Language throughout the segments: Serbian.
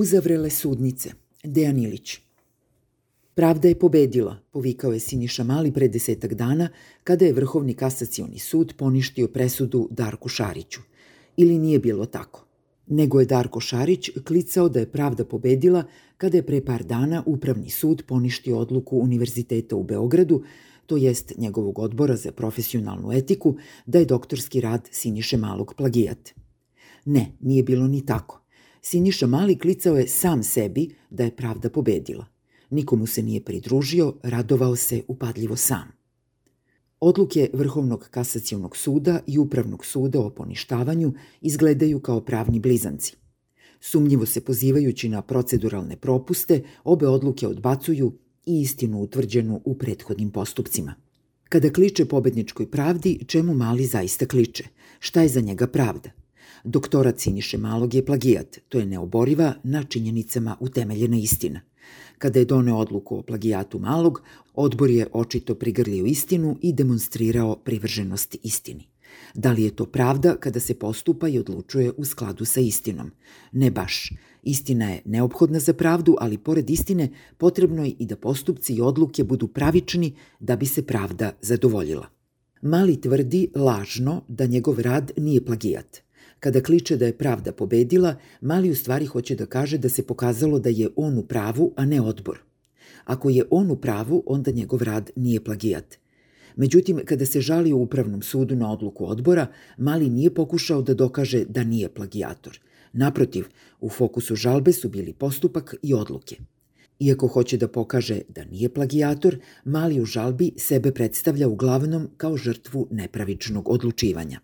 Uzavrele sudnice. Dejan Ilić. Pravda je pobedila, povikao je Siniša Mali pre desetak dana kada je Vrhovni kasacioni sud poništio presudu Darku Šariću. Ili nije bilo tako? Nego je Darko Šarić klicao da je pravda pobedila kada je pre par dana Upravni sud poništio odluku Univerziteta u Beogradu, to jest njegovog odbora za profesionalnu etiku, da je doktorski rad Siniše Malog plagijat. Ne, nije bilo ni tako. Siniša Mali klicao je sam sebi da je pravda pobedila. Nikomu se nije pridružio, radovao se upadljivo sam. Odluke Vrhovnog kasacijonog suda i Upravnog suda o poništavanju izgledaju kao pravni blizanci. Sumnjivo se pozivajući na proceduralne propuste, obe odluke odbacuju i istinu utvrđenu u prethodnim postupcima. Kada kliče pobedničkoj pravdi, čemu Mali zaista kliče? Šta je za njega pravda? Doktorat Siniše Malog je plagijat, to je neoboriva na činjenicama utemeljena istina. Kada je doneo odluku o plagijatu Malog, odbor je očito prigrlio istinu i demonstrirao privrženost istini. Da li je to pravda kada se postupa i odlučuje u skladu sa istinom? Ne baš. Istina je neophodna za pravdu, ali pored istine potrebno je i da postupci i odluke budu pravični da bi se pravda zadovoljila. Mali tvrdi lažno da njegov rad nije plagijat – Kada kliče da je pravda pobedila, Mali u stvari hoće da kaže da se pokazalo da je on u pravu, a ne odbor. Ako je on u pravu, onda njegov rad nije plagijat. Međutim, kada se žali u Upravnom sudu na odluku odbora, Mali nije pokušao da dokaže da nije plagijator. Naprotiv, u fokusu žalbe su bili postupak i odluke. Iako hoće da pokaže da nije plagijator, Mali u žalbi sebe predstavlja uglavnom kao žrtvu nepravičnog odlučivanja.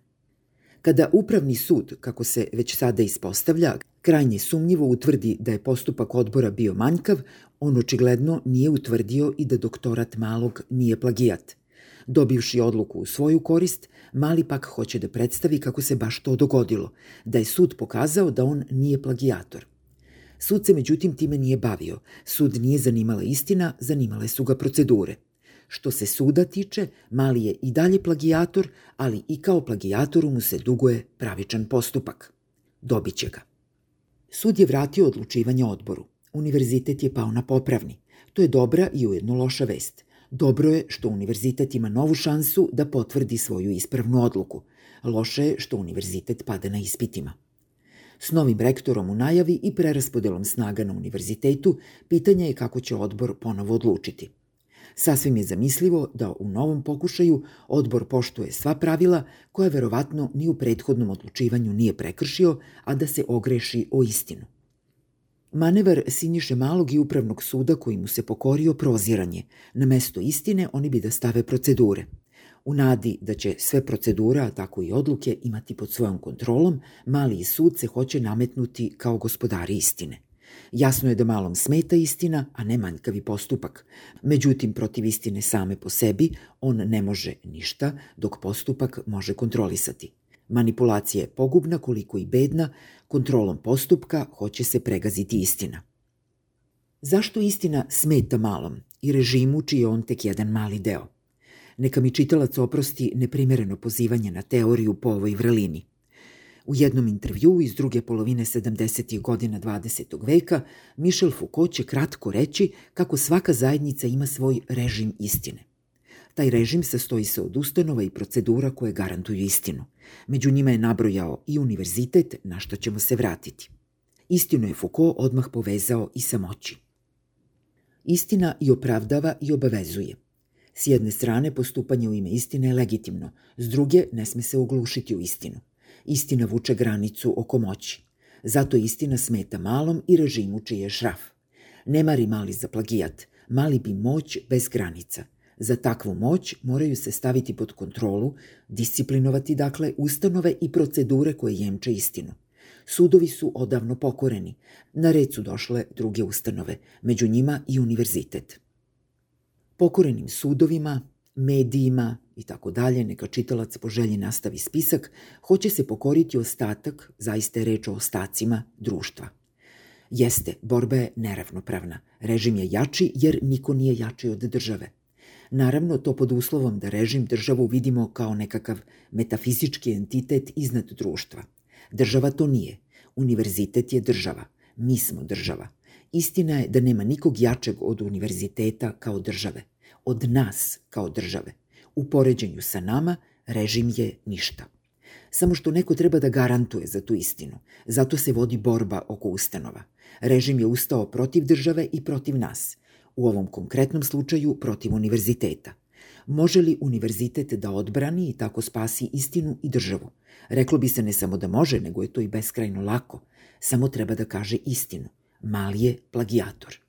Kada Upravni sud, kako se već sada ispostavlja, krajnje sumnjivo utvrdi da je postupak odbora bio manjkav, on očigledno nije utvrdio i da doktorat Malog nije plagijat. Dobivši odluku u svoju korist, Mali pak hoće da predstavi kako se baš to dogodilo, da je sud pokazao da on nije plagijator. Sud se međutim time nije bavio. Sud nije zanimala istina, zanimale su ga procedure. Što se suda tiče, Mali je i dalje plagijator, ali i kao plagijatoru mu se duguje pravičan postupak. Dobiće ga. Sud je vratio odlučivanje odboru. Univerzitet je pao na popravni. To je dobra i ujedno loša vest. Dobro je što univerzitet ima novu šansu da potvrdi svoju ispravnu odluku. Loše je što univerzitet pada na ispitima. S novim rektorom u najavi i preraspodelom snaga na univerzitetu, pitanje je kako će odbor ponovo odlučiti. Sasvim je zamislivo da u novom pokušaju odbor poštuje sva pravila koja verovatno ni u prethodnom odlučivanju nije prekršio, a da se ogreši o istinu. Manevar Sinjiše Malog i Upravnog suda koji mu se pokorio proziranje. Na mesto istine oni bi da stave procedure. U nadi da će sve procedura, tako i odluke, imati pod svojom kontrolom, mali sud se hoće nametnuti kao gospodari istine. Jasno je da malom smeta istina, a ne manjkavi postupak. Međutim, protiv istine same po sebi on ne može ništa, dok postupak može kontrolisati. Manipulacija je pogubna koliko i bedna, kontrolom postupka hoće se pregaziti istina. Zašto istina smeta malom i režimu čiji je on tek jedan mali deo? Neka mi čitalac oprosti neprimereno pozivanje na teoriju po ovoj vrelini – U jednom intervju iz druge polovine 70. godina 20. veka, Michel Foucault će kratko reći kako svaka zajednica ima svoj režim istine. Taj režim sastoji se od ustanova i procedura koje garantuju istinu. Među njima je nabrojao i univerzitet, na što ćemo se vratiti. Istinu je Foucault odmah povezao i sa moći. Istina i opravdava i obavezuje. S jedne strane, postupanje u ime istine je legitimno, s druge, ne sme se oglušiti u istinu. Istina vuče granicu oko moći. Zato istina smeta malom i režimu čiji je šraf. Ne mari mali za plagijat, mali bi moć bez granica. Za takvu moć moraju se staviti pod kontrolu, disciplinovati dakle ustanove i procedure koje jemče istinu. Sudovi su odavno pokoreni. Na red su došle druge ustanove, među njima i univerzitet. Pokorenim sudovima, medijima i tako dalje, neka čitalac po želji nastavi spisak, hoće se pokoriti ostatak, zaista je reč o ostacima društva. Jeste, borba je neravnopravna. Režim je jači jer niko nije jači od države. Naravno, to pod uslovom da režim državu vidimo kao nekakav metafizički entitet iznad društva. Država to nije. Univerzitet je država. Mi smo država. Istina je da nema nikog jačeg od univerziteta kao države. Od nas kao države. U poređenju sa nama, režim je ništa. Samo što neko treba da garantuje za tu istinu. Zato se vodi borba oko ustanova. Režim je ustao protiv države i protiv nas. U ovom konkretnom slučaju protiv univerziteta. Može li univerzitet da odbrani i tako spasi istinu i državu? Reklo bi se ne samo da može, nego je to i beskrajno lako. Samo treba da kaže istinu. Mali je plagijator.